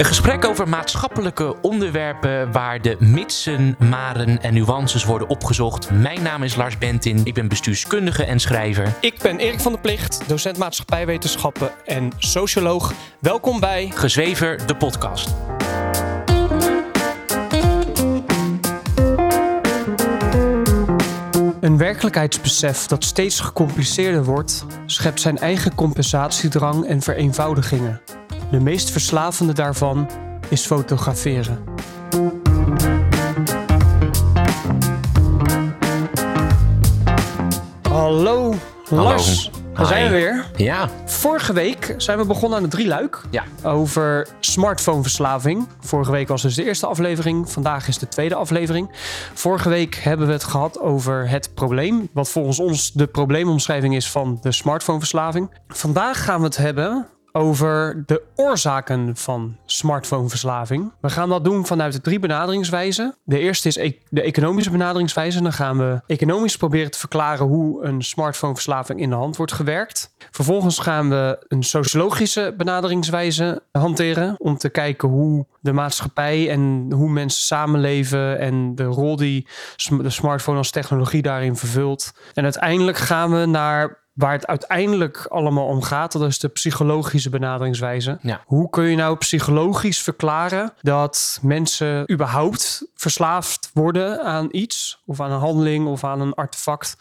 Een gesprek over maatschappelijke onderwerpen waar de mitsen, maren en nuances worden opgezocht. Mijn naam is Lars Bentin, ik ben bestuurskundige en schrijver. Ik ben Erik van der Plicht, docent maatschappijwetenschappen en socioloog. Welkom bij Gezwever, de podcast. Een werkelijkheidsbesef dat steeds gecompliceerder wordt, schept zijn eigen compensatiedrang en vereenvoudigingen. De meest verslavende daarvan is fotograferen. Hallo, Lars. Daar zijn we weer. Ja, Vorige week zijn we begonnen aan het drieluik ja. over smartphoneverslaving. Vorige week was dus de eerste aflevering. Vandaag is de tweede aflevering. Vorige week hebben we het gehad over het probleem. Wat volgens ons de probleemomschrijving is van de smartphoneverslaving. Vandaag gaan we het hebben over de oorzaken van smartphoneverslaving. We gaan dat doen vanuit de drie benaderingswijzen. De eerste is e- de economische benaderingswijze. Dan gaan we economisch proberen te verklaren hoe een smartphoneverslaving in de hand wordt gewerkt. Vervolgens gaan we een sociologische benaderingswijze hanteren om te kijken hoe de maatschappij en hoe mensen samenleven en de rol die de smartphone als technologie daarin vervult. En uiteindelijk gaan we naar waar het uiteindelijk allemaal om gaat. Dat is de psychologische benaderingswijze. Ja. Hoe kun je nou psychologisch verklaren dat mensen überhaupt verslaafd worden aan iets of aan een handeling of aan een artefact?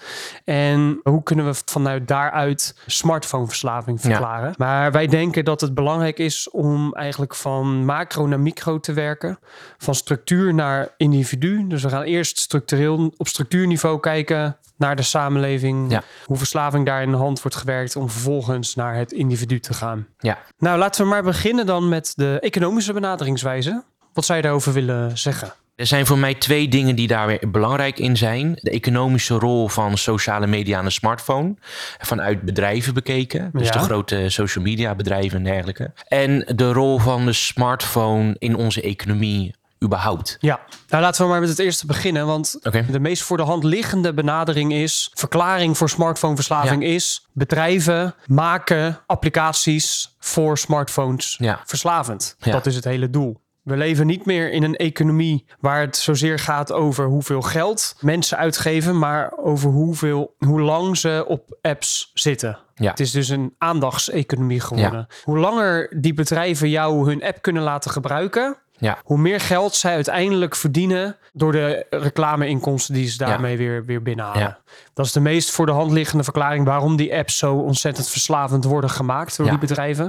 En hoe kunnen we vanuit daaruit smartphoneverslaving Ja. verklaren? Maar wij denken dat het belangrijk is om eigenlijk van macro naar micro te werken, van structuur naar individu. Dus we gaan eerst structureel op structuurniveau kijken naar de samenleving, Ja. hoe verslaving daar in de hand wordt gewerkt, om vervolgens naar het individu te gaan. ja. Nou, laten we maar beginnen dan met de economische benaderingswijze. Wat zou je daarover willen zeggen? Er zijn voor mij twee dingen die daar weer belangrijk in zijn. De economische rol van sociale media en de smartphone. Vanuit bedrijven bekeken. Dus Ja. de grote social media bedrijven en dergelijke. En de rol van de smartphone in onze economie überhaupt. Ja, nou laten we maar met het eerste beginnen. Want de meest voor de hand liggende benadering is... verklaring voor smartphoneverslaving is... bedrijven maken applicaties voor smartphones Ja. verslavend. Ja. Dat is het hele doel. We leven niet meer in een economie waar het zozeer gaat over hoeveel geld mensen uitgeven, maar over hoeveel, hoe lang ze op apps zitten. Ja. Het is dus een aandachtseconomie geworden. Hoe langer die bedrijven jou hun app kunnen laten gebruiken, Ja. hoe meer geld zij uiteindelijk verdienen door de reclameinkomsten die ze daarmee weer, weer binnenhalen. Ja. Dat is de meest voor de hand liggende verklaring waarom die apps zo ontzettend verslavend worden gemaakt door die bedrijven.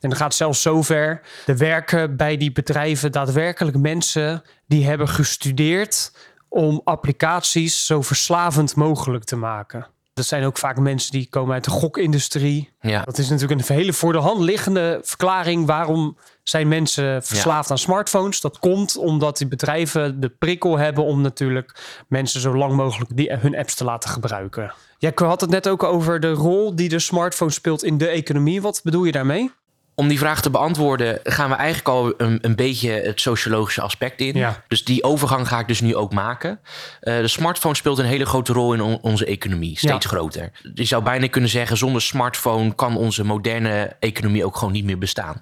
En dan gaat zelfs zover. Er werken bij die bedrijven daadwerkelijk mensen die hebben gestudeerd om applicaties zo verslavend mogelijk te maken. Dat zijn ook vaak mensen die komen uit de gokindustrie. Ja. Dat is natuurlijk een hele voor de hand liggende verklaring waarom zijn mensen verslaafd aan smartphones. Dat komt omdat die bedrijven de prikkel hebben om natuurlijk mensen zo lang mogelijk die, hun apps te laten gebruiken. Jij had het net ook over de rol die de smartphone speelt in de economie. Wat bedoel je daarmee? Om die vraag te beantwoorden gaan we eigenlijk al een, een beetje het sociologische aspect in. Ja. Dus die overgang ga ik dus nu ook maken. Eh, de smartphone speelt een hele grote rol in on- onze economie, steeds Ja. groter. Je zou bijna kunnen zeggen, zonder smartphone kan onze moderne economie ook gewoon niet meer bestaan.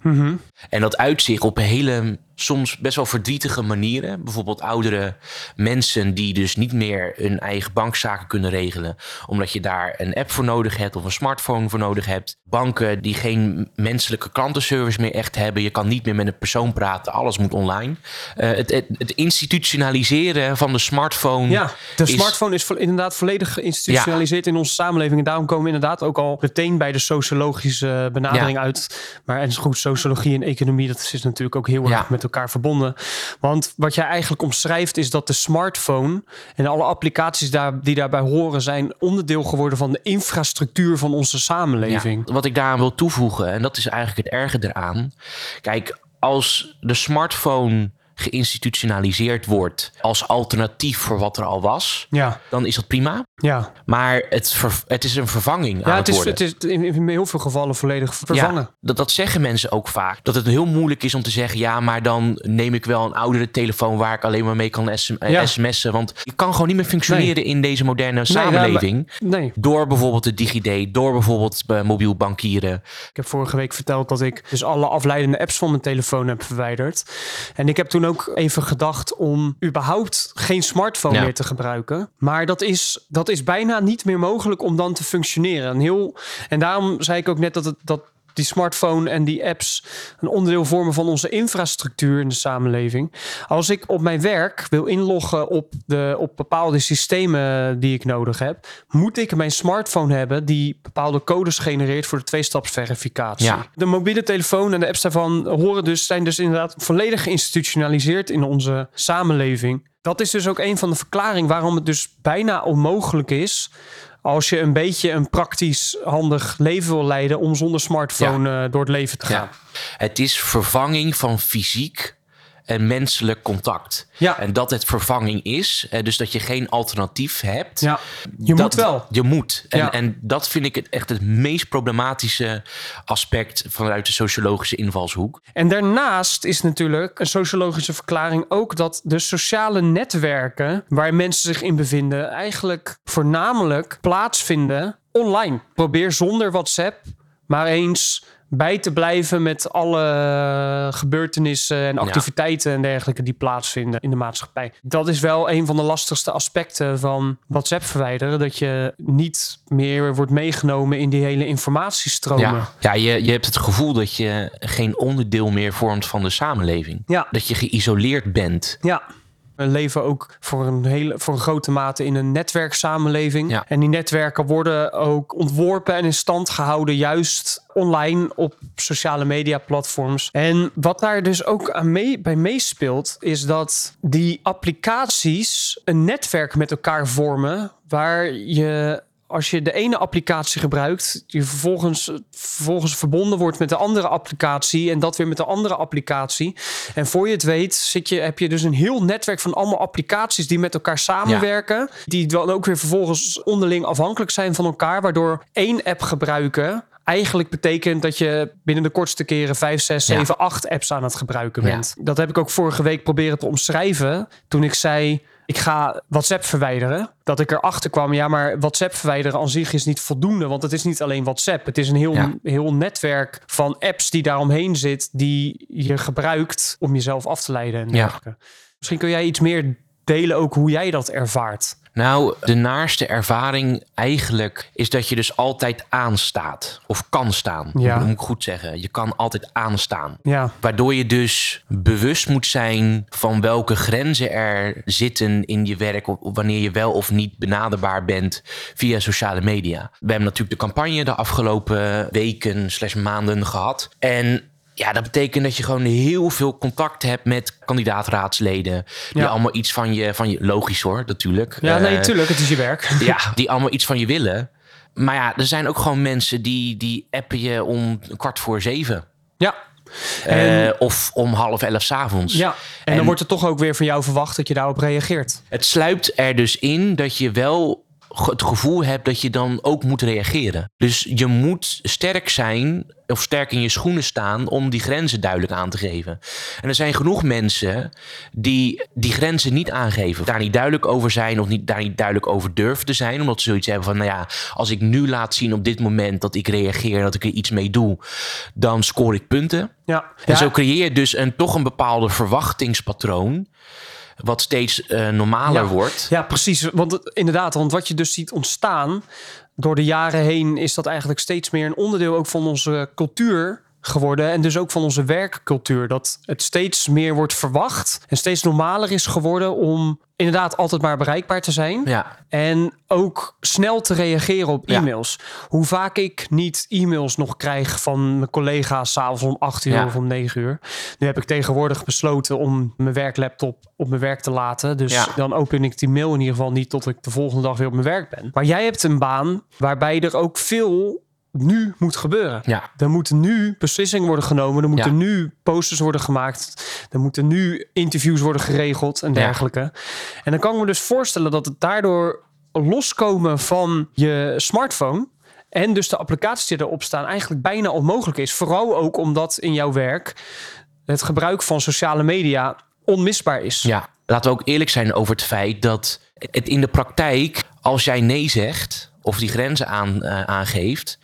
En dat uitzicht op hele soms best wel verdrietige manieren. Bijvoorbeeld oudere mensen die dus niet meer hun eigen bankzaken kunnen regelen. Omdat je daar een app voor nodig hebt of een smartphone voor nodig hebt. Banken die geen menselijke klantenservice meer echt hebben. Je kan niet meer met een persoon praten. Alles moet online. Eh, het, het, het institutionaliseren van de smartphone. Ja, de is- smartphone is vo- inderdaad volledig geïnstitutionaliseerd in onze samenleving. En daarom komen we inderdaad ook al meteen bij de sociologische benadering Ja. uit. Maar en goed, sociologie en economie, dat is natuurlijk ook heel erg Ja. met elkaar verbonden. Want wat jij eigenlijk omschrijft is dat de smartphone en alle applicaties daar, die daarbij horen, zijn onderdeel geworden van de infrastructuur van onze samenleving. Wat ik daaraan wil toevoegen, en dat is eigenlijk het erge eraan. Kijk, als de smartphone geïnstitutionaliseerd wordt als alternatief voor wat er al was, Ja, dan is dat prima. ja. Maar het, ver- het is een vervanging aan ja het, het, is, worden. het is in in heel veel gevallen volledig vervangen. Ja, dat, dat zeggen mensen ook vaak. Dat het heel moeilijk is om te zeggen... ja, maar dan neem ik wel een oudere telefoon... waar ik alleen maar mee kan sm- eh, Ja. sms'en. Want je kan gewoon niet meer functioneren in deze moderne samenleving. Nee, Door bijvoorbeeld de DigiD, door bijvoorbeeld eh, mobiel bankieren. ik heb vorige week verteld dat ik dus alle afleidende apps van mijn telefoon heb verwijderd. En ik heb toen ook even gedacht om überhaupt geen smartphone Ja. meer te gebruiken. Maar dat is, dat is bijna niet meer mogelijk om dan te functioneren. Een heel, en daarom zei ik ook net dat, het, dat die smartphone en die apps een onderdeel vormen van onze infrastructuur in de samenleving. Als ik op mijn werk wil inloggen op, de, op bepaalde systemen die ik nodig heb, moet ik mijn smartphone hebben die bepaalde codes genereert voor de tweestapsverificatie. Ja. De mobiele telefoon en de apps daarvan horen dus, zijn dus inderdaad volledig geïnstitutionaliseerd in onze samenleving. Dat is dus ook een van de verklaringen waarom het dus bijna onmogelijk is als je een beetje een praktisch handig leven wil leiden om zonder smartphone eh, door het leven te gaan. Ja. Het is vervanging van fysiek en menselijk contact. Ja. En dat het vervanging is, eh, dus dat je geen alternatief hebt. Ja, je dat- moet wel. Je moet. En, Ja. en dat vind ik het echt het meest problematische aspect vanuit de sociologische invalshoek. En daarnaast is natuurlijk een sociologische verklaring ook dat de sociale netwerken waar mensen zich in bevinden, eigenlijk voornamelijk plaatsvinden online. Probeer zonder WhatsApp maar eens bij te blijven met alle gebeurtenissen en activiteiten en dergelijke die plaatsvinden in de maatschappij. Dat is wel een van de lastigste aspecten van WhatsApp verwijderen. Dat je niet meer wordt meegenomen in die hele informatiestromen. Ja, ja je, je hebt het gevoel dat je geen onderdeel meer vormt van de samenleving. Ja. Dat je geïsoleerd bent. Ja. We leven ook voor een, hele, voor een grote mate in een netwerksamenleving. Ja. En die netwerken worden ook ontworpen en in stand gehouden, juist online op sociale media platforms. En wat daar dus ook aan mee, bij meespeelt, is dat die applicaties een netwerk met elkaar vormen waar je als je de ene applicatie gebruikt, je vervolgens, vervolgens verbonden wordt met de andere applicatie en dat weer met de andere applicatie. En voor je het weet, zit je, heb je dus een heel netwerk van allemaal applicaties die met elkaar samenwerken. Die dan ook weer vervolgens onderling afhankelijk zijn van elkaar, waardoor één app gebruiken. Eigenlijk betekent dat je binnen de kortste keren 5, 6, Ja. 7, 8 apps aan het gebruiken Ja. bent. Dat heb ik ook vorige week proberen te omschrijven. Toen ik zei: ik ga WhatsApp verwijderen. Dat ik erachter kwam, ja, maar WhatsApp verwijderen aan zich is niet voldoende. Want het is niet alleen WhatsApp. Het is een heel, Ja. heel netwerk van apps die daaromheen zit. Die je gebruikt om jezelf af te leiden. En Ja. Misschien kun jij iets meer delen ook hoe jij dat ervaart. Nou, de naarste ervaring eigenlijk is dat je dus altijd aanstaat. Of kan staan. Ja. Dat moet ik goed zeggen. Je kan altijd aanstaan. Ja, Waardoor je dus bewust moet zijn van welke grenzen er zitten in je werk. Of wanneer je wel of niet benaderbaar bent via sociale media. We hebben natuurlijk de campagne de afgelopen weken slash maanden gehad. En ja, dat betekent dat je gewoon heel veel contact hebt met kandidaatraadsleden. Die Ja. allemaal iets van je, van je, logisch hoor, natuurlijk. ja nee, Eh, tuurlijk. Het is je werk. ja, die allemaal iets van je willen. Maar ja, er zijn ook gewoon mensen die, die appen je om kwart voor zeven. Ja. Eh, of om half elf 's avonds. Ja, en, En- dan wordt er toch ook weer van jou verwacht dat je daarop reageert. Het sluipt er dus in dat je wel het gevoel hebt dat je dan ook moet reageren. Dus je moet sterk zijn of sterk in je schoenen staan om die grenzen duidelijk aan te geven. En er zijn genoeg mensen die die grenzen niet aangeven. Daar niet duidelijk over zijn of niet, daar niet duidelijk over durven te zijn. Omdat ze zoiets hebben van, nou ja, als ik nu laat zien op dit moment dat ik reageer en dat ik er iets mee doe, dan scoor ik punten. Ja, En ja, zo creëer je dus een, toch een bepaalde verwachtingspatroon. Wat steeds eh, normaler Ja. wordt. Ja, precies. Want het- inderdaad, want wat je dus ziet ontstaan door de jaren heen, is dat eigenlijk steeds meer een onderdeel ook van onze cultuur geworden. En dus ook van onze werkcultuur. Dat het steeds meer wordt verwacht en steeds normaler is geworden om inderdaad altijd maar bereikbaar te zijn. Ja, En ook snel te reageren op Ja. e-mails. Hoe vaak ik niet e-mails nog krijg van mijn collega's s'avonds om 8 uur Ja. of om 9 uur. Nu heb ik tegenwoordig besloten om mijn werklaptop op mijn werk te laten. Dus dan open ik die mail in ieder geval niet tot ik de volgende dag weer op mijn werk ben. Maar jij hebt een baan waarbij er ook veel nu moet gebeuren. Ja. Er moeten nu beslissingen worden genomen. Er moeten Ja. nu posters worden gemaakt. Er moeten nu interviews worden geregeld en Ja. dergelijke. En dan kan ik me dus voorstellen dat het daardoor loskomen van je smartphone en dus de applicaties die erop staan eigenlijk bijna onmogelijk is. Vooral ook omdat in jouw werk het gebruik van sociale media onmisbaar is. Ja, laten we ook eerlijk zijn over het feit dat het in de praktijk, als jij nee zegt of die grenzen aan, eh, aangeeft,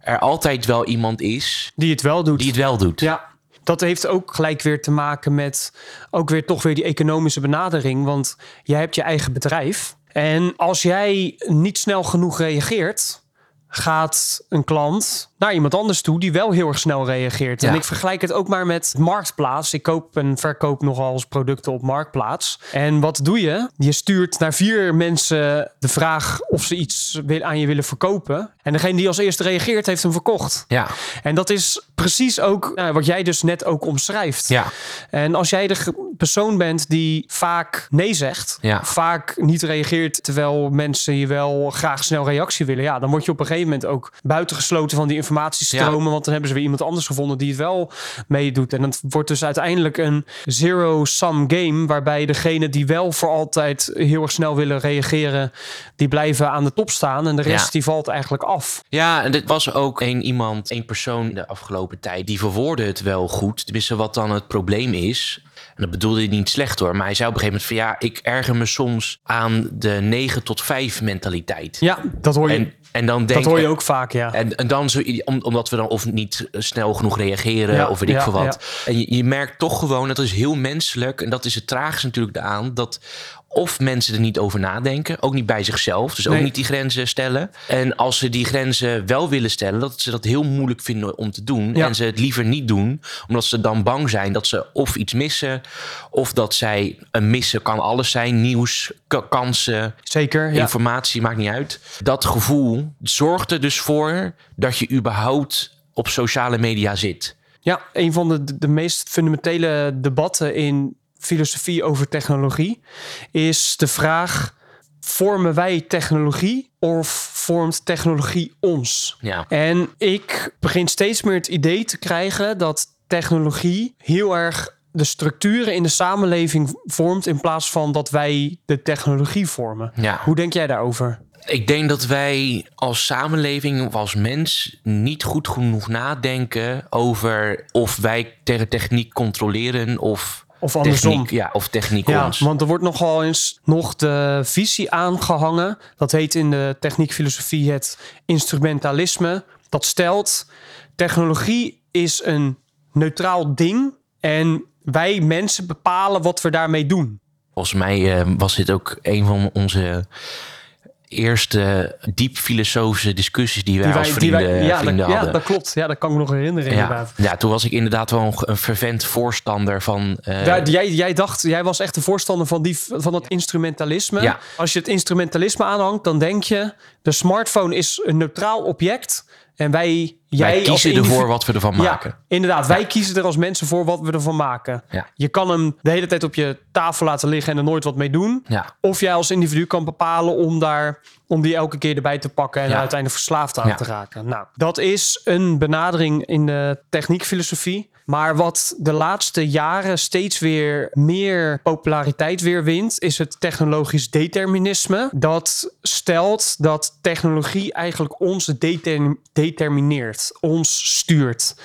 er altijd wel iemand is Die het wel doet. die het wel doet. Ja, dat heeft ook gelijk weer te maken met ook weer toch weer die economische benadering. Want jij hebt je eigen bedrijf. En als jij niet snel genoeg reageert, gaat een klant naar iemand anders toe die wel heel erg snel reageert. En ik vergelijk het ook maar met Marktplaats. Ik koop en verkoop nogal eens producten op Marktplaats. En wat doe je? Je stuurt naar vier mensen de vraag of ze iets aan je willen verkopen. En degene die als eerste reageert, heeft hem verkocht. Ja, En dat is precies ook nou, wat jij dus net ook omschrijft. ja, En als jij de persoon bent die vaak nee zegt, Ja. vaak niet reageert terwijl mensen je wel graag snel reactie willen, ja, dan word je op een gegeven moment ook buitengesloten van die informatiestromen, want dan hebben ze weer iemand anders gevonden die het wel meedoet. En het wordt dus uiteindelijk een zero-sum game, waarbij degene die wel voor altijd heel erg snel willen reageren, die blijven aan de top staan en de rest Ja. die valt eigenlijk af. Ja, en dit was ook een iemand, een persoon de afgelopen tijd, die verwoordde het wel goed. Tenminste, wat dan het probleem is. En dat bedoelde hij niet slecht hoor. Maar hij zei op een gegeven moment van ja, ik erger me soms aan de 9 tot 5 mentaliteit. Ja, dat hoor je, En, en dan denk dat hoor je ook vaak, ja. En, en dan zo, om, omdat we dan of niet snel genoeg reageren Ja, of weet ik ja, veel wat. En je, je merkt toch gewoon, dat is heel menselijk. En dat is het tragische natuurlijk aan. Dat of mensen er niet over nadenken. Ook niet bij zichzelf. Dus ook Nee. niet die grenzen stellen. En als ze die grenzen wel willen stellen. Dat ze dat heel moeilijk vinden om te doen. Ja. En ze het liever niet doen. Omdat ze dan bang zijn dat ze of iets missen. Of dat zij een missen kan alles zijn. Nieuws, kansen, Zeker, ja. informatie, maakt niet uit. Dat gevoel zorgt er dus voor dat je überhaupt op sociale media zit. Ja, een van de, de meest fundamentele debatten in filosofie over technologie is de vraag: vormen wij technologie of vormt technologie ons? Ja, En ik begin steeds meer het idee te krijgen dat technologie heel erg de structuren in de samenleving vormt in plaats van dat wij de technologie vormen. ja. Hoe denk jij daarover? Ik denk dat wij als samenleving of als mens niet goed genoeg nadenken over of wij tegen techniek controleren of Of andersom? techniek, ja, of techniek Ja, ons. want er wordt nogal eens nog de visie aangehangen. Dat heet in de techniekfilosofie het instrumentalisme. Dat stelt, technologie is een neutraal ding en wij mensen bepalen wat we daarmee doen. Volgens mij eh, was dit ook een van onze eerste diep filosofische discussies die wij, als vrienden, ja, vrienden dat, ja, hadden. dat klopt. Ja, dat kan ik me nog herinneren Ja, inderdaad. ja, toen was ik inderdaad wel een, fervent voorstander van. eh, Ja, jij, jij dacht, jij was echt de voorstander van, die, van dat instrumentalisme. Ja. Als je het instrumentalisme aanhangt, dan denk je... de smartphone is een neutraal object... en wij, jij wij kiezen ervoor wat we ervan maken. Ja, inderdaad. Wij kiezen er als mensen voor wat we ervan maken. Ja. Je kan hem de hele tijd op je tafel laten liggen... en er nooit wat mee doen. Of jij als individu kan bepalen om, daar, om die elke keer erbij te pakken... en uiteindelijk verslaafd aan te raken. Nou, dat is een benadering in de techniekfilosofie... Maar wat de laatste jaren steeds weer meer populariteit weer wint, is het technologisch determinisme. Dat stelt dat technologie eigenlijk ons determ- determineert, ons stuurt.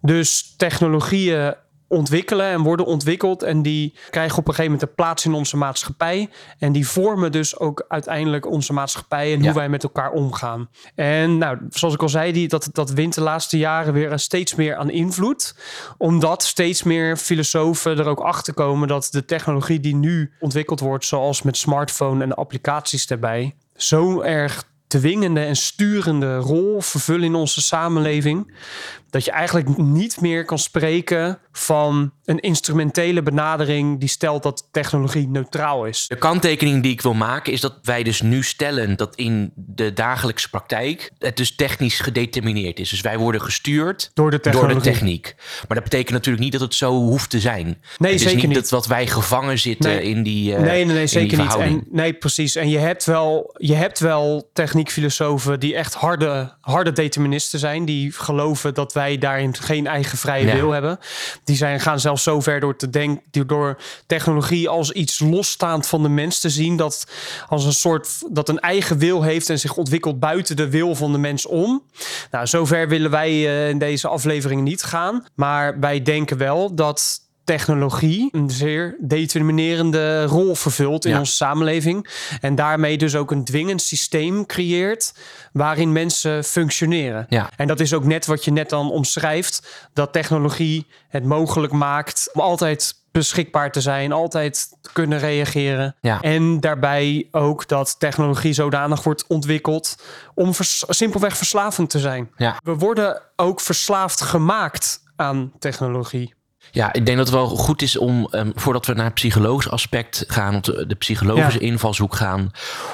Dus technologieën ontwikkelen en worden ontwikkeld. En die krijgen op een gegeven moment een plaats in onze maatschappij. En die vormen dus ook uiteindelijk onze maatschappij en hoe wij met elkaar omgaan. En nou, zoals ik al zei, die, dat, dat wint de laatste jaren weer steeds meer aan invloed, omdat steeds meer filosofen er ook achter komen dat de technologie die nu ontwikkeld wordt, zoals met smartphone en de applicaties daarbij, zo erg dwingende en sturende rol vervullen in onze samenleving. Dat je eigenlijk niet meer kan spreken van een instrumentele benadering die stelt dat technologie neutraal is. De kanttekening die ik wil maken is dat wij dus nu stellen dat in de dagelijkse praktijk het dus technisch gedetermineerd is. Dus wij worden gestuurd Door de technologie. door de techniek. Maar dat betekent natuurlijk niet dat het zo hoeft te zijn. Nee, het is zeker niet, niet. dat wat wij gevangen zitten Nee. in die eh, nee, nee, nee, zeker niet. En, nee, precies. En je hebt wel, je hebt wel techniekfilosofen die echt harde, harde deterministen zijn. Die geloven dat wij daarin geen eigen vrije Ja. wil hebben. Die zijn, gaan zelfs zo ver door te denken, door technologie als iets losstaand van de mens te zien. Dat als een soort dat een eigen wil heeft en zich ontwikkelt buiten de wil van de mens om. Nou, zover willen wij eh, in deze aflevering niet gaan. Maar wij denken wel dat technologie een zeer determinerende rol vervult in Ja. onze samenleving. En daarmee dus ook een dwingend systeem creëert waarin mensen functioneren. Ja. En dat is ook net wat je net dan omschrijft, dat technologie het mogelijk maakt om altijd beschikbaar te zijn, altijd te kunnen reageren. Ja. En daarbij ook dat technologie zodanig wordt ontwikkeld om vers- simpelweg verslavend te zijn. Ja. We worden ook verslaafd gemaakt aan technologie. Ja, ik denk dat het wel goed is om, ehm, voordat we naar het psychologisch aspect gaan, of de, de psychologische Ja. invalshoek gaan,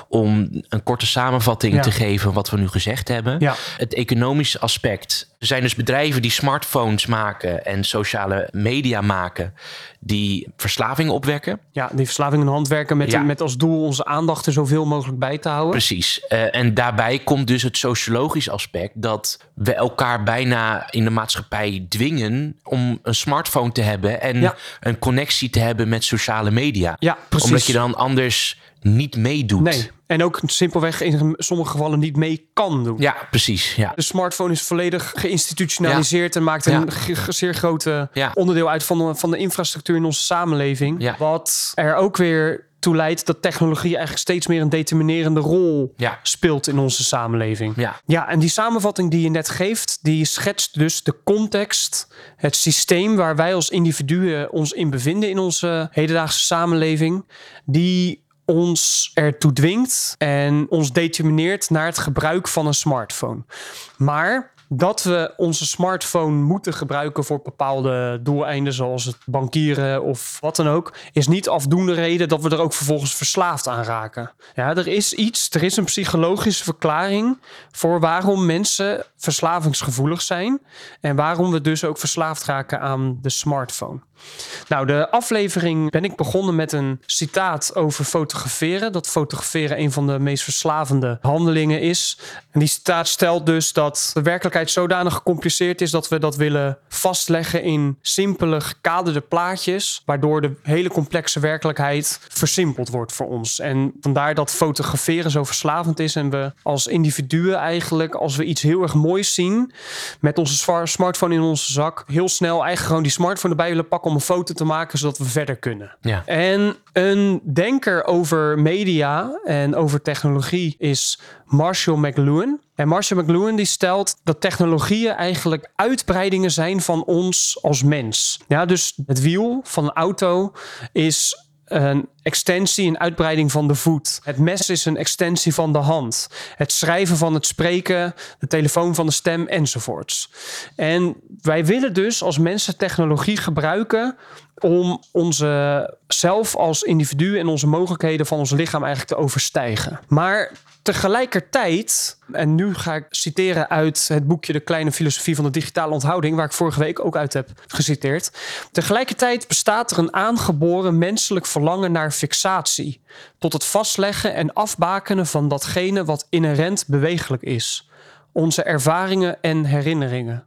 om een korte samenvatting Ja. te geven wat we nu gezegd hebben. Ja. Het economische aspect. Er zijn dus bedrijven die smartphones maken en sociale media maken, die verslaving opwekken. Ja, die verslaving en handwerken met, Ja. met als doel onze aandacht er zoveel mogelijk bij te houden. Precies. Eh, en daarbij komt dus het sociologisch aspect dat we elkaar bijna in de maatschappij dwingen om een smartphone te hebben en Ja. een connectie te hebben met sociale media. Ja, precies. Omdat je dan anders niet meedoet. Nee, en ook simpelweg in sommige gevallen niet mee kan doen. Ja, precies. Ja. De smartphone is volledig geïnstitutionaliseerd en maakt een Ja. zeer grote Ja. onderdeel uit van de, van de infrastructuur in onze samenleving. Wat er ook weer toe leidt dat technologie eigenlijk steeds meer een determinerende rol Ja. speelt in onze samenleving. Ja. Ja, en die samenvatting die je net geeft, die schetst dus de context, het systeem waar wij als individuen ons in bevinden in onze hedendaagse samenleving, die ons ertoe dwingt en ons determineert naar het gebruik van een smartphone. Maar dat we onze smartphone moeten gebruiken voor bepaalde doeleinden, zoals het bankieren of wat dan ook, is niet afdoende reden dat we er ook vervolgens verslaafd aan raken. Ja, er is iets, er is een psychologische verklaring voor waarom mensen verslavingsgevoelig zijn en waarom we dus ook verslaafd raken aan de smartphone. Nou, de aflevering ben ik begonnen met een citaat over fotograferen. Dat fotograferen een van de meest verslavende handelingen is. En die citaat stelt dus dat de werkelijkheid zodanig gecompliceerd is dat we dat willen vastleggen in simpele gekaderde plaatjes, waardoor de hele complexe werkelijkheid versimpeld wordt voor ons. En vandaar dat fotograferen zo verslavend is en we als individuen eigenlijk, als we iets heel erg moois zien, met onze smartphone in onze zak, heel snel eigenlijk gewoon die smartphone erbij willen pakken om een foto te maken, zodat we verder kunnen. Ja. En een denker over media en over technologie is Marshall McLuhan. En Marshall McLuhan die stelt dat technologieën eigenlijk uitbreidingen zijn van ons als mens. Ja, dus het wiel van een auto is een extensie, een uitbreiding van de voet. Het mes is een extensie van de hand. Het schrijven van het spreken, de telefoon van de stem enzovoorts. En wij willen dus als mensen technologie gebruiken om onze zelf als individu en onze mogelijkheden van ons lichaam eigenlijk te overstijgen. Maar tegelijkertijd, en nu ga ik citeren uit het boekje De Kleine Filosofie van de Digitale Onthouding, waar ik vorige week ook uit heb geciteerd. Tegelijkertijd bestaat er een aangeboren menselijk verlangen naar fixatie, tot het vastleggen en afbakenen van datgene wat inherent bewegelijk is, onze ervaringen en herinneringen.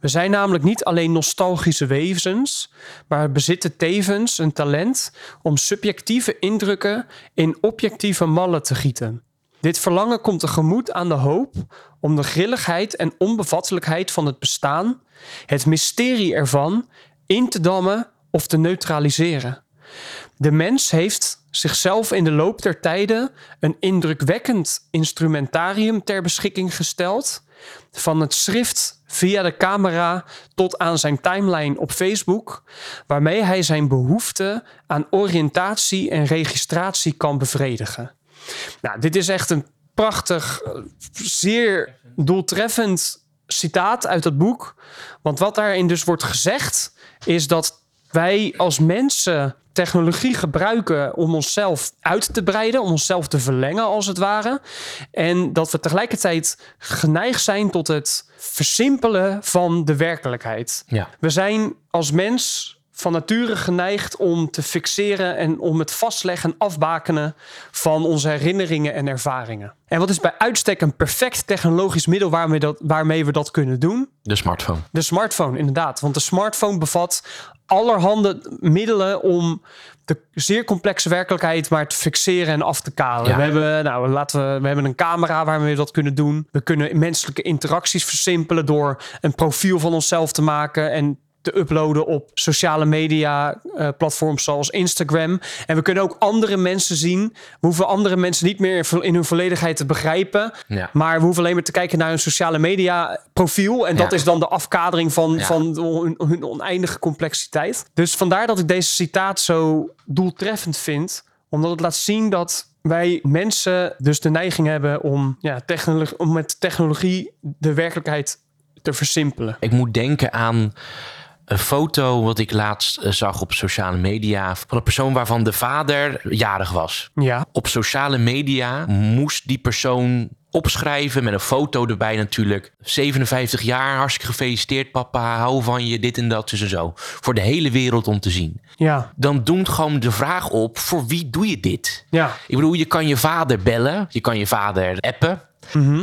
We zijn namelijk niet alleen nostalgische wezens, maar bezitten tevens een talent om subjectieve indrukken in objectieve mallen te gieten. Dit verlangen komt tegemoet aan de hoop om de grilligheid en onbevattelijkheid van het bestaan, het mysterie ervan, in te dammen of te neutraliseren. De mens heeft zichzelf in de loop der tijden een indrukwekkend instrumentarium ter beschikking gesteld. Van het schrift via de camera tot aan zijn timeline op Facebook, waarmee hij zijn behoefte aan oriëntatie en registratie kan bevredigen. Nou, dit is echt een prachtig, eh, zeer doeltreffend citaat uit het boek. Want wat daarin dus wordt gezegd, is dat wij als mensen technologie gebruiken om onszelf uit te breiden, om onszelf te verlengen als het ware. En dat we tegelijkertijd geneigd zijn tot het versimpelen van de werkelijkheid. Ja. We zijn als mens van nature geneigd om te fixeren en om het vastleggen en afbakenen van onze herinneringen en ervaringen. En wat is bij uitstek een perfect technologisch middel waarmee, dat, waarmee we dat kunnen doen? De smartphone. De smartphone, inderdaad. Want de smartphone bevat allerhande middelen om de zeer complexe werkelijkheid maar te fixeren en af te kalen. Ja. We hebben, nou, laten we, we hebben een camera waarmee we dat kunnen doen. We kunnen menselijke interacties versimpelen door een profiel van onszelf te maken en te uploaden op sociale media eh, platforms zoals Instagram. En we kunnen ook andere mensen zien. We hoeven andere mensen niet meer in- in hun volledigheid te begrijpen. Ja. Maar we hoeven alleen maar te kijken naar hun sociale media profiel. En dat Ja. is dan de afkadering van, Ja. van hun, hun oneindige complexiteit. Dus vandaar dat ik deze citaat zo doeltreffend vind. Omdat het laat zien dat wij mensen dus de neiging hebben om, ja, technologie, om met technologie de werkelijkheid te versimpelen. Ik moet denken aan een foto wat ik laatst eh, zag op sociale media van een persoon waarvan de vader jarig was. Ja, Op sociale media moest die persoon opschrijven met een foto erbij natuurlijk. 57 jaar, hartstikke gefeliciteerd papa, hou van je, dit en dat, dus en zo. Voor de hele wereld om te zien. ja, Dan doet gewoon de vraag op, voor wie doe je dit? ja. Ik bedoel, je kan je vader bellen, je kan je vader appen.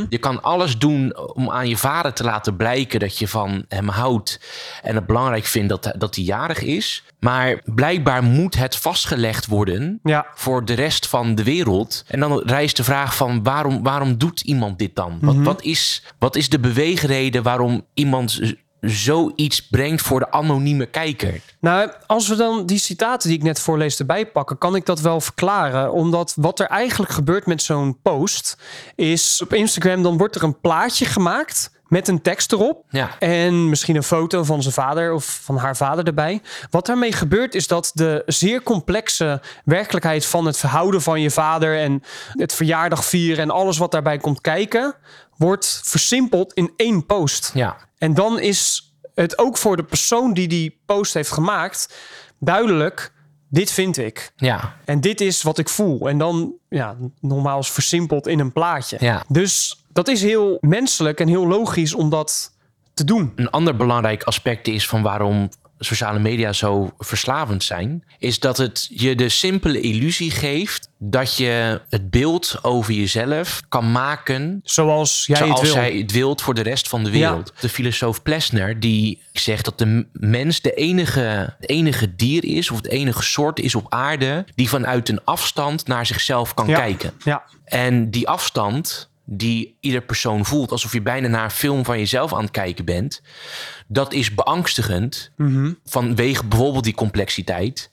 Je kan alles doen om aan je vader te laten blijken dat je van hem houdt en het belangrijk vindt dat, dat hij jarig is. Maar blijkbaar moet het vastgelegd worden Ja. voor de rest van de wereld. En dan rijst de vraag van waarom, waarom doet iemand dit dan? Wat, wat, is, wat is de beweegreden waarom iemand zoiets brengt voor de anonieme kijker? Nou, als we dan die citaten die ik net voorlees erbij pakken, kan ik dat wel verklaren. Omdat wat er eigenlijk gebeurt met zo'n post is op Instagram, dan wordt er een plaatje gemaakt met een tekst erop. Ja. En misschien een foto van zijn vader of van haar vader erbij. Wat daarmee gebeurt is dat de zeer complexe werkelijkheid van het verhouden van je vader en het verjaardag vieren en alles wat daarbij komt kijken, wordt versimpeld in één post. Ja, En dan is het ook voor de persoon die die post heeft gemaakt duidelijk: dit vind ik. ja, En dit is wat ik voel. En dan, ja, nogmaals versimpeld in een plaatje. Ja. Dus dat is heel menselijk en heel logisch om dat te doen. Een ander belangrijk aspect is van waarom sociale media zo verslavend zijn, is dat het je de simpele illusie geeft dat je het beeld over jezelf kan maken Zoals jij zoals het wil. het wilt voor de rest van de wereld. De filosoof Plessner die zegt dat de mens de enige, enige dier is of de enige soort is op aarde die vanuit een afstand naar zichzelf kan Ja. kijken. Ja, En die afstand die ieder persoon voelt, alsof je bijna naar een film van jezelf aan het kijken bent, dat is beangstigend vanwege bijvoorbeeld die complexiteit.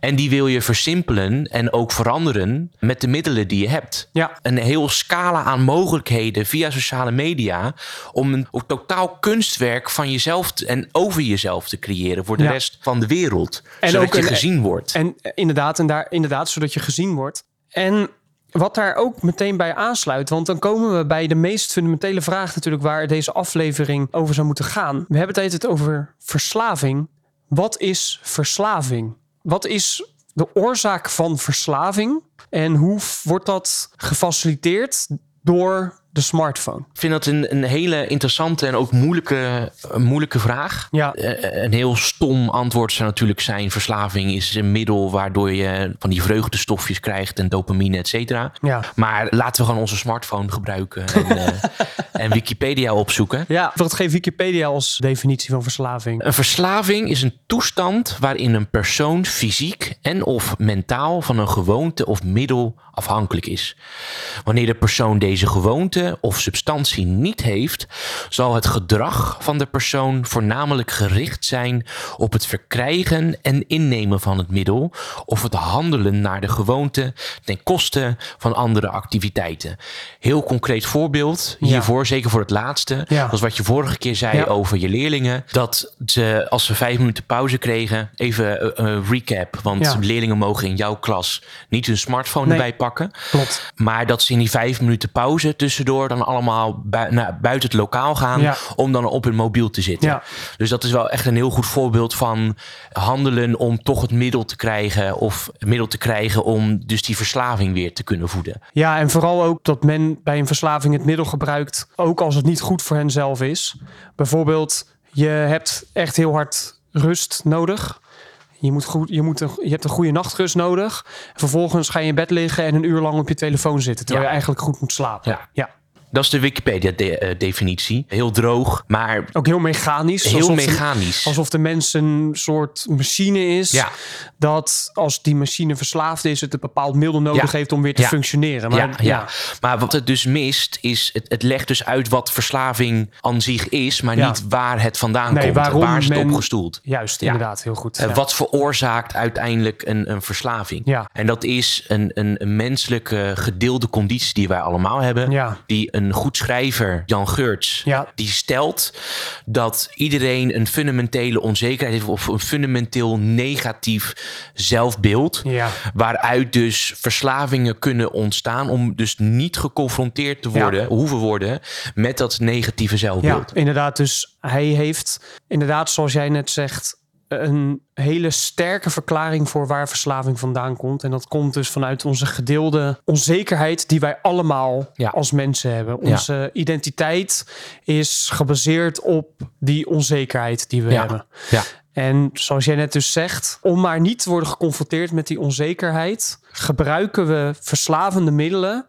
En die wil je versimpelen en ook veranderen met de middelen die je hebt. Ja. Een heel scala aan mogelijkheden via sociale media om een totaal kunstwerk van jezelf en over jezelf te creëren voor de Ja. rest van de wereld, En zodat ook je een- gezien wordt. En inderdaad, en daar, inderdaad, zodat je gezien wordt. En wat daar ook meteen bij aansluit, want dan komen we bij de meest fundamentele vraag natuurlijk waar deze aflevering over zou moeten gaan. We hebben het altijd over verslaving. Wat is verslaving? Wat is de oorzaak van verslaving? En hoe wordt dat gefaciliteerd door de smartphone? Ik vind dat een, een hele interessante en ook moeilijke, moeilijke vraag. Ja. Eh, een heel stom antwoord zou natuurlijk zijn: verslaving is een middel waardoor je van die vreugdestofjes krijgt en dopamine, et cetera. Ja. Maar laten we gewoon onze smartphone gebruiken en, eh, en Wikipedia opzoeken. Ja, wat geeft Wikipedia als definitie van verslaving? Een verslaving is een toestand waarin een persoon fysiek en of mentaal van een gewoonte of middel afhankelijk is. Wanneer de persoon deze gewoonte of substantie niet heeft, zal het gedrag van de persoon voornamelijk gericht zijn op het verkrijgen en innemen van het middel of het handelen naar de gewoonte ten koste van andere activiteiten. Heel concreet voorbeeld hiervoor, zeker voor het laatste, Ja. was wat je vorige keer zei Ja. over je leerlingen. Dat ze, als ze vijf minuten pauze kregen, even eh, eh, recap. Want leerlingen mogen in jouw klas niet hun smartphone Nee. erbij pakken. Klopt. Maar dat ze in die vijf minuten pauze tussendoor daardoor dan allemaal bui- naar buiten het lokaal gaan Ja. om dan op hun mobiel te zitten. Ja. Dus dat is wel echt een heel goed voorbeeld van handelen om toch het middel te krijgen of het middel te krijgen om dus die verslaving weer te kunnen voeden. Ja, en vooral ook dat men bij een verslaving het middel gebruikt, ook als het niet goed voor hen zelf is. Bijvoorbeeld, je hebt echt heel hard rust nodig. Je, moet goed, je, moet een, je hebt een goede nachtrust nodig. Vervolgens ga je in bed liggen en een uur lang op je telefoon zitten, terwijl Ja. je eigenlijk goed moet slapen. Ja. ja. Dat is de Wikipedia-definitie. Heel droog, maar Ook heel mechanisch. heel alsof de- mechanisch. alsof de mens een soort machine is. Ja. Dat als die machine verslaafd is, het een bepaald middel nodig Ja. heeft om weer te Ja. functioneren. Maar, ja, ja. maar wat het dus mist, is het, het legt dus uit wat verslaving aan zich is, maar niet waar het vandaan Nee, komt. waarom waar is het men- op gestoeld? Juist, inderdaad, heel goed. Eh, Ja. Wat veroorzaakt uiteindelijk een, een verslaving? Ja. En dat is een, een, een menselijke gedeelde conditie die wij allemaal hebben. Ja. Die een goed schrijver, Jan Geurts, Ja. die stelt dat iedereen een fundamentele onzekerheid heeft of een fundamenteel negatief zelfbeeld. Ja. Waaruit dus verslavingen kunnen ontstaan om dus niet geconfronteerd te Ja. worden, hoeven worden met dat negatieve Ja, zelfbeeld. inderdaad. Dus hij heeft inderdaad, zoals jij net zegt, een hele sterke verklaring voor waar verslaving vandaan komt. En dat komt dus vanuit onze gedeelde onzekerheid die wij allemaal Ja. als mensen hebben. Ja. Onze identiteit is gebaseerd op die onzekerheid die we Ja. hebben. Ja. En zoals jij net dus zegt, om maar niet te worden geconfronteerd met die onzekerheid, gebruiken we verslavende middelen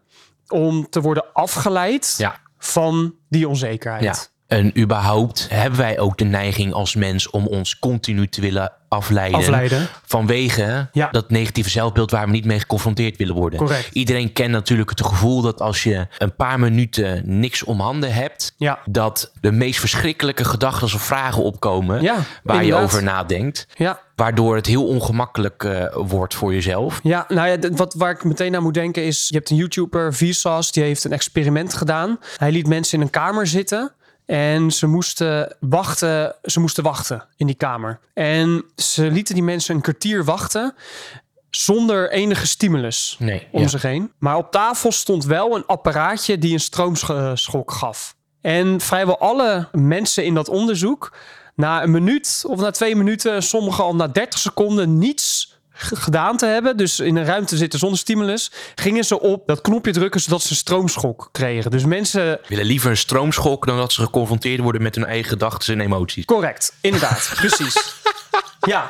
om te worden afgeleid van die onzekerheid. En überhaupt hebben wij ook de neiging als mens om ons continu te willen afleiden. Afleiden. Vanwege Ja. dat negatieve zelfbeeld waar we niet mee geconfronteerd willen worden. Correct. Iedereen kent natuurlijk het gevoel dat als je een paar minuten niks om handen hebt, Ja. dat de meest verschrikkelijke gedachten of vragen opkomen Ja, waar je over nadenkt. Ja, Waardoor het heel ongemakkelijk eh, wordt voor jezelf. ja, nou ja, wat, waar ik meteen aan moet denken is... je hebt een YouTuber, Vsauce, die heeft een experiment gedaan. Hij liet mensen in een kamer zitten... En ze moesten wachten, ze moesten wachten in die kamer. En ze lieten die mensen een kwartier wachten zonder enige stimulus Nee, om ja. zich heen. Maar op tafel stond wel een apparaatje die een stroomschok gaf. En vrijwel alle mensen in dat onderzoek, na een minuut of na twee minuten, sommigen al na 30 seconden niets gedaan te hebben, dus in een ruimte zitten zonder stimulus, gingen ze op dat knopje drukken zodat ze stroomschok kregen. Dus mensen willen liever een stroomschok dan dat ze geconfronteerd worden met hun eigen gedachten en emoties. Correct, inderdaad, precies. Ja,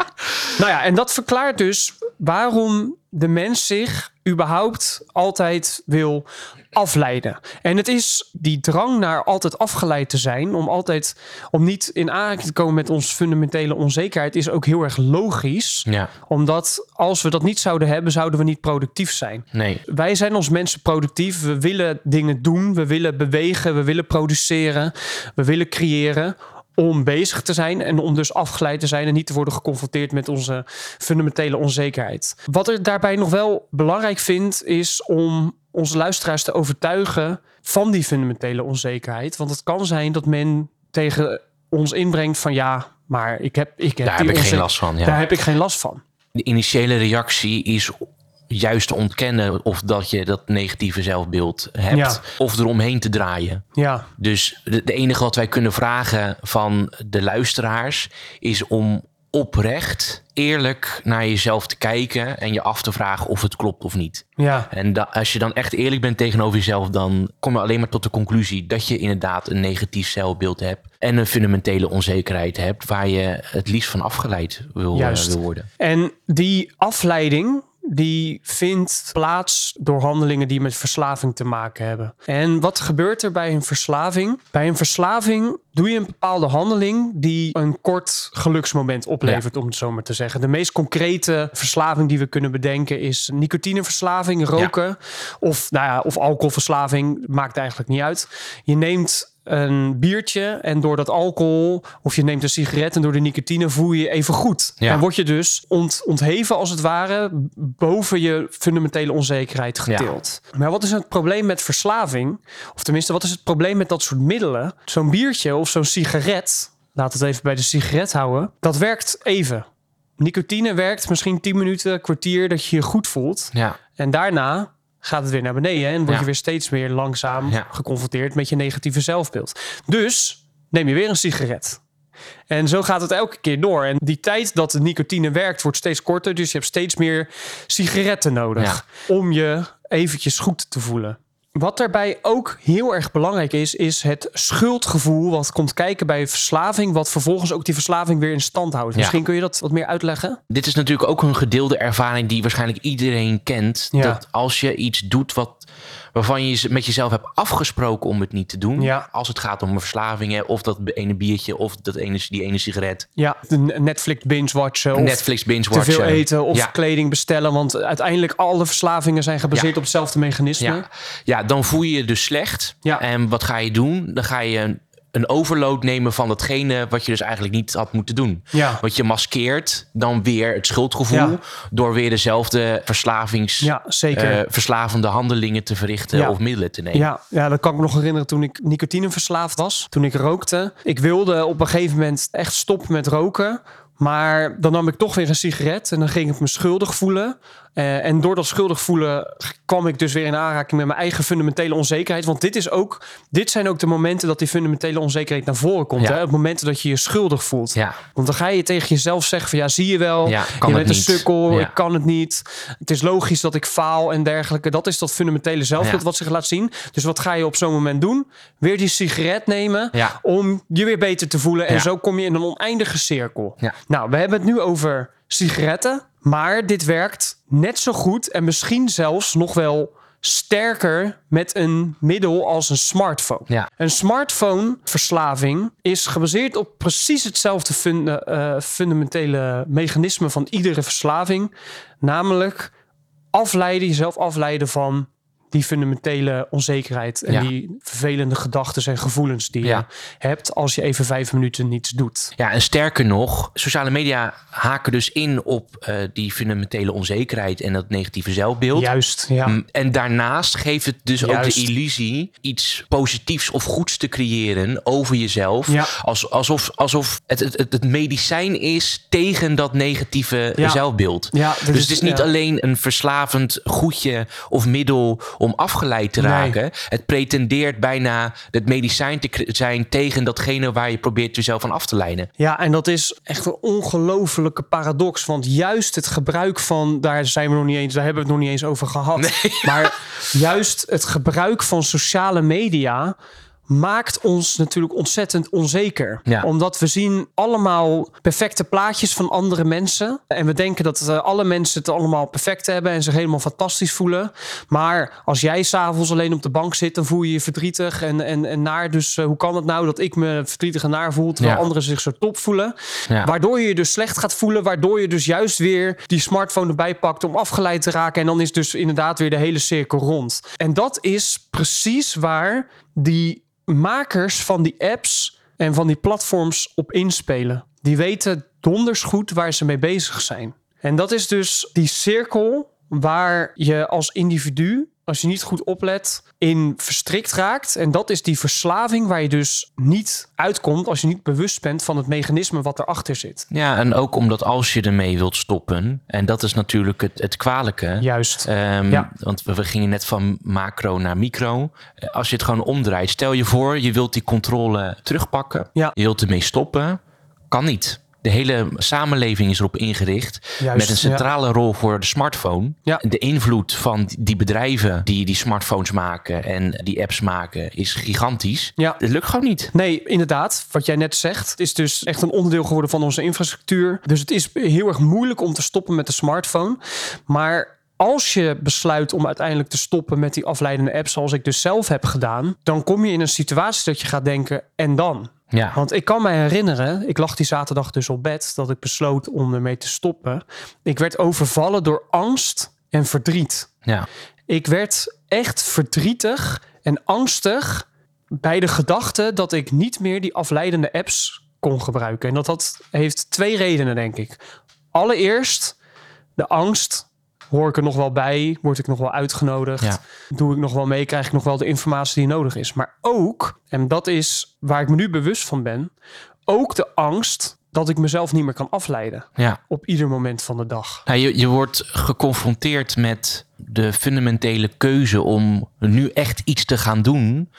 nou ja, en dat verklaart dus waarom de mens zich überhaupt altijd wil afleiden. En het is die drang naar altijd afgeleid te zijn, om altijd om niet in aanraking te komen met onze fundamentele onzekerheid, is ook heel erg logisch. Ja, Omdat als we dat niet zouden hebben, zouden we niet productief zijn. nee. Wij zijn als mensen productief. We willen dingen doen. We willen bewegen. We willen produceren. We willen creëren. Om bezig te zijn en om dus afgeleid te zijn en niet te worden geconfronteerd met onze fundamentele onzekerheid. Wat ik daarbij nog wel belangrijk vind, is om onze luisteraars te overtuigen van die fundamentele onzekerheid. Want het kan zijn dat men tegen ons inbrengt van ja, maar ik heb, ik heb, Daar heb ik geen last van. Ja. Daar heb ik geen last van. de initiële reactie is juist te ontkennen of dat je dat negatieve zelfbeeld hebt Ja. of eromheen te draaien. Ja, Dus de, de enige wat wij kunnen vragen van de luisteraars is om oprecht eerlijk naar jezelf te kijken en je af te vragen of het klopt of niet. ja, En da- als je dan echt eerlijk bent tegenover jezelf, dan kom je alleen maar tot de conclusie dat je inderdaad een negatief zelfbeeld hebt en een fundamentele onzekerheid hebt waar je het liefst van afgeleid wil, eh, wil worden. En die afleiding, die vindt plaats door handelingen die met verslaving te maken hebben. En wat gebeurt er bij een verslaving? Bij een verslaving doe je een bepaalde handeling die een kort geluksmoment oplevert, om het zo maar te zeggen. De meest concrete verslaving die we kunnen bedenken is nicotineverslaving, roken of, nou ja, of alcoholverslaving, maakt eigenlijk niet uit. Je neemt een biertje en door dat alcohol of je neemt een sigaret en door de nicotine voel je je even goed. Ja. Dan word je dus ont, ontheven als het ware boven je fundamentele onzekerheid getild. Maar wat is het probleem met verslaving? Of tenminste, wat is het probleem met dat soort middelen? Zo'n biertje of zo'n sigaret, laat het even bij de sigaret houden, dat werkt even. Nicotine werkt misschien 10 minuten, kwartier dat je je goed voelt. Ja, En daarna gaat het weer naar beneden. En word je weer steeds meer langzaam geconfronteerd met je negatieve zelfbeeld. Dus neem je weer een sigaret. En zo gaat het elke keer door. En die tijd dat de nicotine werkt, wordt steeds korter. Dus je hebt steeds meer sigaretten nodig om je eventjes goed te voelen. Wat daarbij ook heel erg belangrijk is, is het schuldgevoel wat komt kijken bij verslaving, wat vervolgens ook die verslaving weer in stand houdt. Ja. Misschien kun je dat wat meer uitleggen? Dit is natuurlijk ook een gedeelde ervaring die waarschijnlijk iedereen kent. Ja. Dat als je iets doet wat, waarvan je met jezelf hebt afgesproken om het niet te doen. Ja. Als het gaat om verslavingen of dat ene biertje of dat ene, die ene sigaret. Ja, de Netflix binge-watchen of Netflix binge te veel eten of Ja. kleding bestellen. Want uiteindelijk alle verslavingen zijn gebaseerd Ja. op hetzelfde mechanisme. Ja. ja, dan voel je je dus slecht. Ja. En wat ga je doen? Dan ga je een, overload nemen van datgene wat je dus eigenlijk niet had moeten doen. Ja. Want je maskeert dan weer het schuldgevoel Ja. door weer dezelfde verslavings, Ja, zeker. eh, verslavende handelingen te verrichten Ja. of middelen te nemen. Ja, ja, dat kan ik me nog herinneren toen ik nicotineverslaafd was. Toen ik rookte. Ik wilde op een gegeven moment echt stoppen met roken. Maar dan nam ik toch weer een sigaret en dan ging ik me schuldig voelen. Eh, en door dat schuldig voelen kwam ik dus weer in aanraking met mijn eigen fundamentele onzekerheid. Want dit, is ook, dit zijn ook de momenten dat die fundamentele onzekerheid naar voren komt. Ja. Hè? Op momenten dat je je schuldig voelt. Ja. Want dan ga je tegen jezelf zeggen van ja, zie je wel, Ja, je bent een niet. sukkel, Ja. ik kan het niet. Het is logisch dat ik faal en dergelijke. Dat is dat fundamentele zelfbeeld wat zich laat zien. Dus wat ga je op zo'n moment doen? Weer die sigaret nemen om je weer beter te voelen. En zo kom je in een oneindige cirkel. Nou, we hebben het nu over sigaretten. Maar dit werkt net zo goed en misschien zelfs nog wel sterker met een middel als een smartphone. Ja. Een smartphone-verslaving is gebaseerd op precies hetzelfde funda- eh, fundamentele mechanisme van iedere verslaving. Namelijk afleiden, jezelf afleiden van die fundamentele onzekerheid en Ja. die vervelende gedachten en gevoelens die Ja. je hebt als je even vijf minuten niets doet. Ja, en sterker nog, sociale media haken dus in op eh, die fundamentele onzekerheid en dat negatieve zelfbeeld. Juist, ja. En daarnaast geeft het dus ook de illusie iets positiefs of goeds te creëren over jezelf. Ja. Als, alsof, alsof het, het, het, medicijn is tegen dat negatieve zelfbeeld. Ja, dus is- het is niet alleen een verslavend goedje of middel om afgeleid te Nee. raken. Het pretendeert bijna het medicijn te zijn tegen datgene waar je probeert jezelf van af te leiden. Ja, en dat is echt een ongelofelijke paradox. Want juist het gebruik van, daar zijn we nog niet eens, daar hebben we het nog niet eens over gehad. Maar juist het gebruik van sociale media maakt ons natuurlijk ontzettend onzeker. Ja. Omdat we zien allemaal perfecte plaatjes van andere mensen. En we denken dat eh, alle mensen het allemaal perfect hebben en zich helemaal fantastisch voelen. Maar als jij s'avonds alleen op de bank zit, dan voel je je verdrietig en, en, en naar. Dus eh, hoe kan het nou dat ik me verdrietig en naar voel, terwijl Ja. anderen zich zo top voelen? Ja. Waardoor je je dus slecht gaat voelen, waardoor je dus juist weer die smartphone erbij pakt om afgeleid te raken. En dan is dus inderdaad weer de hele cirkel rond. En dat is precies waar die makers van die apps en van die platforms op inspelen. Die weten donders goed waar ze mee bezig zijn. En dat is dus die cirkel waar je als individu, als je niet goed oplet, in verstrikt raakt. En dat is die verslaving waar je dus niet uitkomt als je niet bewust bent van het mechanisme wat erachter zit. Ja, en ook omdat als je ermee wilt stoppen, en dat is natuurlijk het, het kwalijke. Juist. Ehm, Ja. Want we, we gingen net van macro naar micro. Eh, Als je het gewoon omdraait, stel je voor, je wilt die controle terugpakken. Ja. Je wilt ermee stoppen. Kan niet. De hele samenleving is erop ingericht. Juist, met een centrale rol voor de smartphone. Ja. De invloed van die bedrijven die die smartphones maken en die apps maken is gigantisch. Ja. Het lukt gewoon niet. Nee, inderdaad. Wat jij net zegt, het is dus echt een onderdeel geworden van onze infrastructuur. Dus het is heel erg moeilijk om te stoppen met de smartphone. Maar als je besluit om uiteindelijk te stoppen met die afleidende apps, zoals ik dus zelf heb gedaan, dan kom je in een situatie dat je gaat denken: en dan? Ja. Want ik kan me herinneren, ik lag die zaterdag dus op bed, dat ik besloot om ermee te stoppen. Ik werd overvallen door angst en verdriet. ja. Ik werd echt verdrietig en angstig bij de gedachte dat ik niet meer die afleidende apps kon gebruiken. En dat, dat heeft twee redenen, denk ik. Allereerst de angst. Hoor ik er nog wel bij? Word ik nog wel uitgenodigd? Ja. Doe ik nog wel mee? Krijg ik nog wel de informatie die nodig is? Maar ook, en dat is waar ik me nu bewust van ben, ook de angst dat ik mezelf niet meer kan afleiden Ja. op ieder moment van de dag. Nou, je, je wordt geconfronteerd met de fundamentele keuze om nu echt iets te gaan doen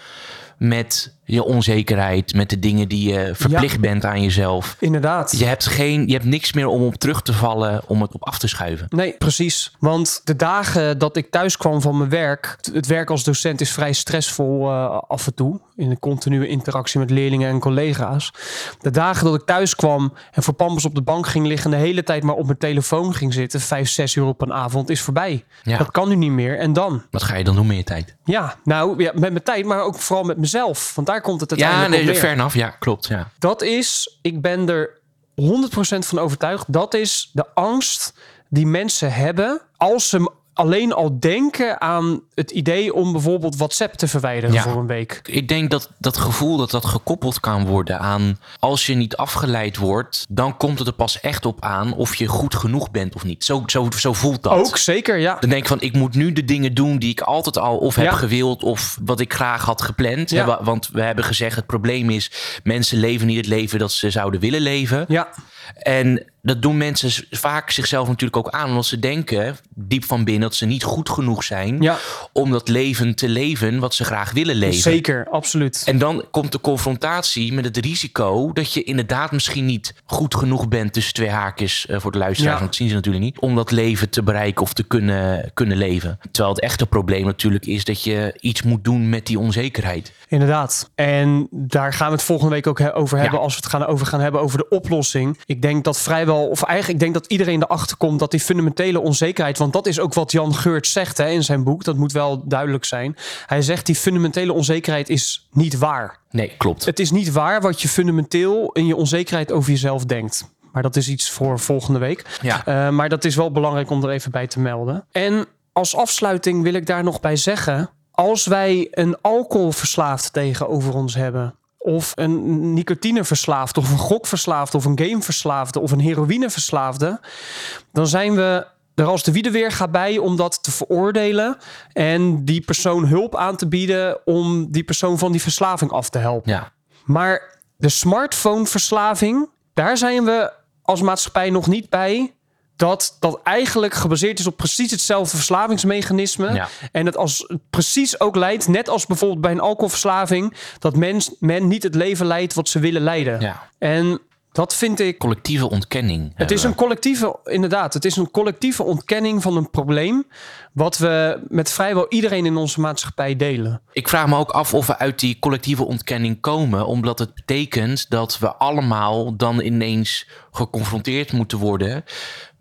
met je onzekerheid, met de dingen die je verplicht bent aan jezelf. Inderdaad. Je hebt, geen, je hebt niks meer om op terug te vallen, om het op af te schuiven. Nee, precies. Want de dagen dat ik thuis kwam van mijn werk, het werk als docent is vrij stressvol uh, af en toe. In een continue interactie met leerlingen en collega's. De dagen dat ik thuis kwam en voor Pampers op de bank ging liggen, de hele tijd maar op mijn telefoon ging zitten, vijf, zes uur op een avond, is voorbij. Ja. Dat kan nu niet meer. En dan? Wat ga je dan doen met je tijd? Ja, nou, ja, met mijn tijd, maar ook vooral met mezelf. Want daar komt het Ja, nee, op neer. ver af. Ja, klopt. Ja. Dat is, ik ben er 100% van overtuigd, dat is de angst die mensen hebben als ze alleen al denken aan het idee om bijvoorbeeld WhatsApp te verwijderen Ja. voor een week. Ik denk dat dat gevoel dat dat gekoppeld kan worden aan als je niet afgeleid wordt, dan komt het er pas echt op aan of je goed genoeg bent of niet. Zo, zo, zo voelt dat. Ook zeker, ja. Dan denk ik van, ik moet nu de dingen doen die ik altijd al of heb Ja. gewild of wat ik graag had gepland. Ja. Want we hebben gezegd, het probleem is, mensen leven niet het leven dat ze zouden willen leven. Ja, En dat doen mensen vaak zichzelf natuurlijk ook aan, omdat ze denken diep van binnen dat ze niet goed genoeg zijn ja om dat leven te leven wat ze graag willen leven. zeker, absoluut. En dan komt de confrontatie met het risico dat je inderdaad misschien niet goed genoeg bent tussen twee haakjes eh, voor de luisteraars, Ja. want dat zien ze natuurlijk niet, om dat leven te bereiken of te kunnen, kunnen leven. Terwijl het echte probleem natuurlijk is dat je iets moet doen met die onzekerheid. Inderdaad. En daar gaan we het volgende week ook over hebben Ja. als we het gaan over gaan hebben over de oplossing. Ik denk dat vrijwel, of eigenlijk ik denk dat iedereen erachter komt dat die fundamentele onzekerheid, want dat is ook wat Jan Geurt zegt hè, in zijn boek, dat moet wel duidelijk zijn. Hij zegt die fundamentele onzekerheid is niet waar. Nee, klopt. Het is niet waar wat je fundamenteel in je onzekerheid over jezelf denkt. Maar dat is iets voor volgende week. Ja. Eh, maar dat is wel belangrijk om er even bij te melden. En als afsluiting wil ik daar nog bij zeggen: als wij een alcoholverslaafd tegenover ons hebben. Of een nicotineverslaafde, of een gokverslaafde, of een gameverslaafde, of een heroïneverslaafde. Dan zijn we er als de wiede weer gaat bij om dat te veroordelen. En die persoon hulp aan te bieden om die persoon van die verslaving af te helpen. Ja. Maar de smartphoneverslaving, daar zijn we als maatschappij nog niet bij. Dat dat eigenlijk gebaseerd is op precies hetzelfde verslavingsmechanisme. Ja. En het als precies ook leidt, net als bijvoorbeeld bij een alcoholverslaving, dat mens, men niet het leven leidt wat ze willen leiden. ja. En dat vind ik Collectieve ontkenning. het is een collectieve, inderdaad, het is een collectieve ontkenning van een probleem. wat we met vrijwel iedereen in onze maatschappij delen. Ik vraag me ook af of we uit die collectieve ontkenning komen, omdat het betekent dat we allemaal dan ineens geconfronteerd moeten worden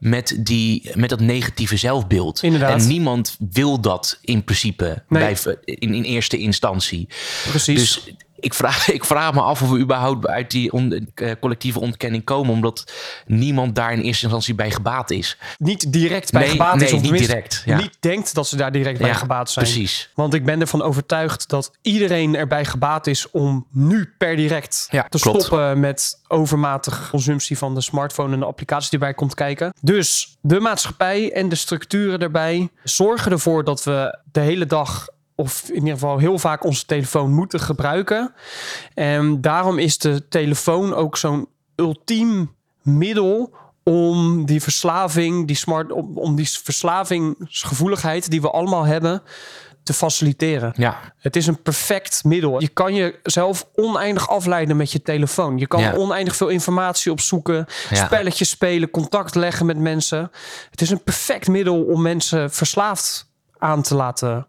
met, die, met dat negatieve zelfbeeld. Inderdaad. En niemand wil dat in principe Nee. bij, in, in eerste instantie. Precies. Dus ik vraag, ik vraag me af of we überhaupt uit die on- eh, collectieve ontkenning komen, omdat niemand daar in eerste instantie bij gebaat is. niet direct bij Nee, gebaat is. Of niet direct, ja. niet denkt dat ze daar direct bij Ja, gebaat zijn. Precies. Want ik ben ervan overtuigd dat iedereen erbij gebaat is om nu per direct Ja, te klopt. stoppen met overmatige consumptie van de smartphone en de applicaties die bij komt kijken. Dus de maatschappij en de structuren daarbij zorgen ervoor dat we de hele dag of in ieder geval heel vaak onze telefoon moeten gebruiken. En daarom is de telefoon ook zo'n ultiem middel om die verslaving, die smart, om, om die verslavingsgevoeligheid die we allemaal hebben, te faciliteren. Ja, Het is een perfect middel. Je kan jezelf oneindig afleiden met je telefoon. Je kan Ja. oneindig veel informatie opzoeken, Ja. spelletjes spelen, contact leggen met mensen. Het is een perfect middel om mensen verslaafd aan te laten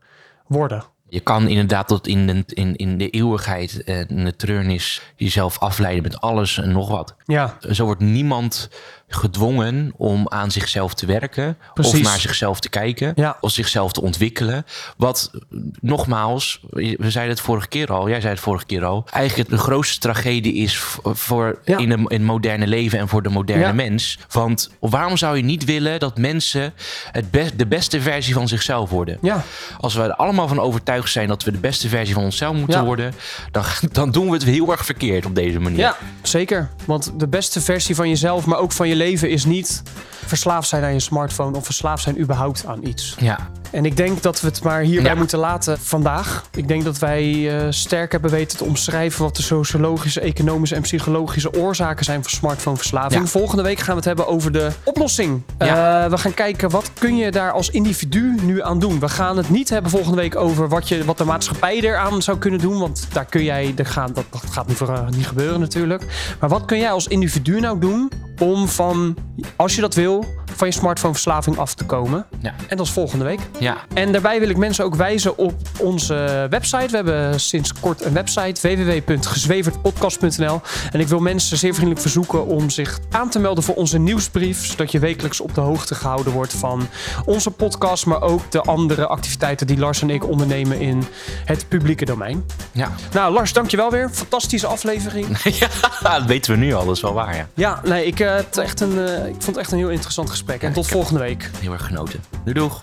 worden. Je kan inderdaad tot in de, in, in de eeuwigheid en in de treurnis jezelf afleiden met alles en nog wat. Ja, Zo wordt niemand gedwongen om aan zichzelf te werken Precies. of naar zichzelf te kijken Ja. of zichzelf te ontwikkelen. Wat nogmaals, we zeiden het vorige keer al, jij zei het vorige keer al, eigenlijk de grootste tragedie is voor Ja. in, een, in het moderne leven en voor de moderne Ja. mens. Want waarom zou je niet willen dat mensen het de beste versie van zichzelf worden? ja, Als we er allemaal van overtuigd zijn dat we de beste versie van onszelf moeten worden, dan, dan doen we het heel erg verkeerd op deze manier. ja, zeker. Want de beste versie van jezelf, maar ook van je leven, is niet verslaafd zijn aan je smartphone of verslaafd zijn überhaupt aan iets. Ja, En ik denk dat we het maar hierbij Ja. moeten laten vandaag. Ik denk dat wij eh, sterk hebben weten te omschrijven wat de sociologische, economische en psychologische oorzaken zijn van smartphoneverslaving. Ja. Volgende week gaan we het hebben over de oplossing. Ja. Eh, we gaan kijken wat kun je daar als individu nu aan doen. We gaan het niet hebben volgende week over wat, je, wat de maatschappij eraan zou kunnen doen. Want daar kun jij, daar gaat, dat, dat gaat niet, voor, eh, niet gebeuren natuurlijk. Maar wat kun jij als individu nou doen om van, als je dat wil, van je smartphoneverslaving af te komen? En dat is volgende week. Ja, En daarbij wil ik mensen ook wijzen op onze website. We hebben sinds kort een website www.gezwevertpodcast.nl. En ik wil mensen zeer vriendelijk verzoeken om zich aan te melden voor onze nieuwsbrief. Zodat je wekelijks op de hoogte gehouden wordt van onze podcast. Maar ook de andere activiteiten die Lars en ik ondernemen in het publieke domein. ja. Nou, Lars, dankjewel weer. Fantastische aflevering. ja, dat weten we nu al, dat is wel waar, ja. Ja, nee, ik, eh, het echt een, eh, ik vond het echt een heel interessant gesprek. En tot volgende week. Heel erg genoten. Doei doeg.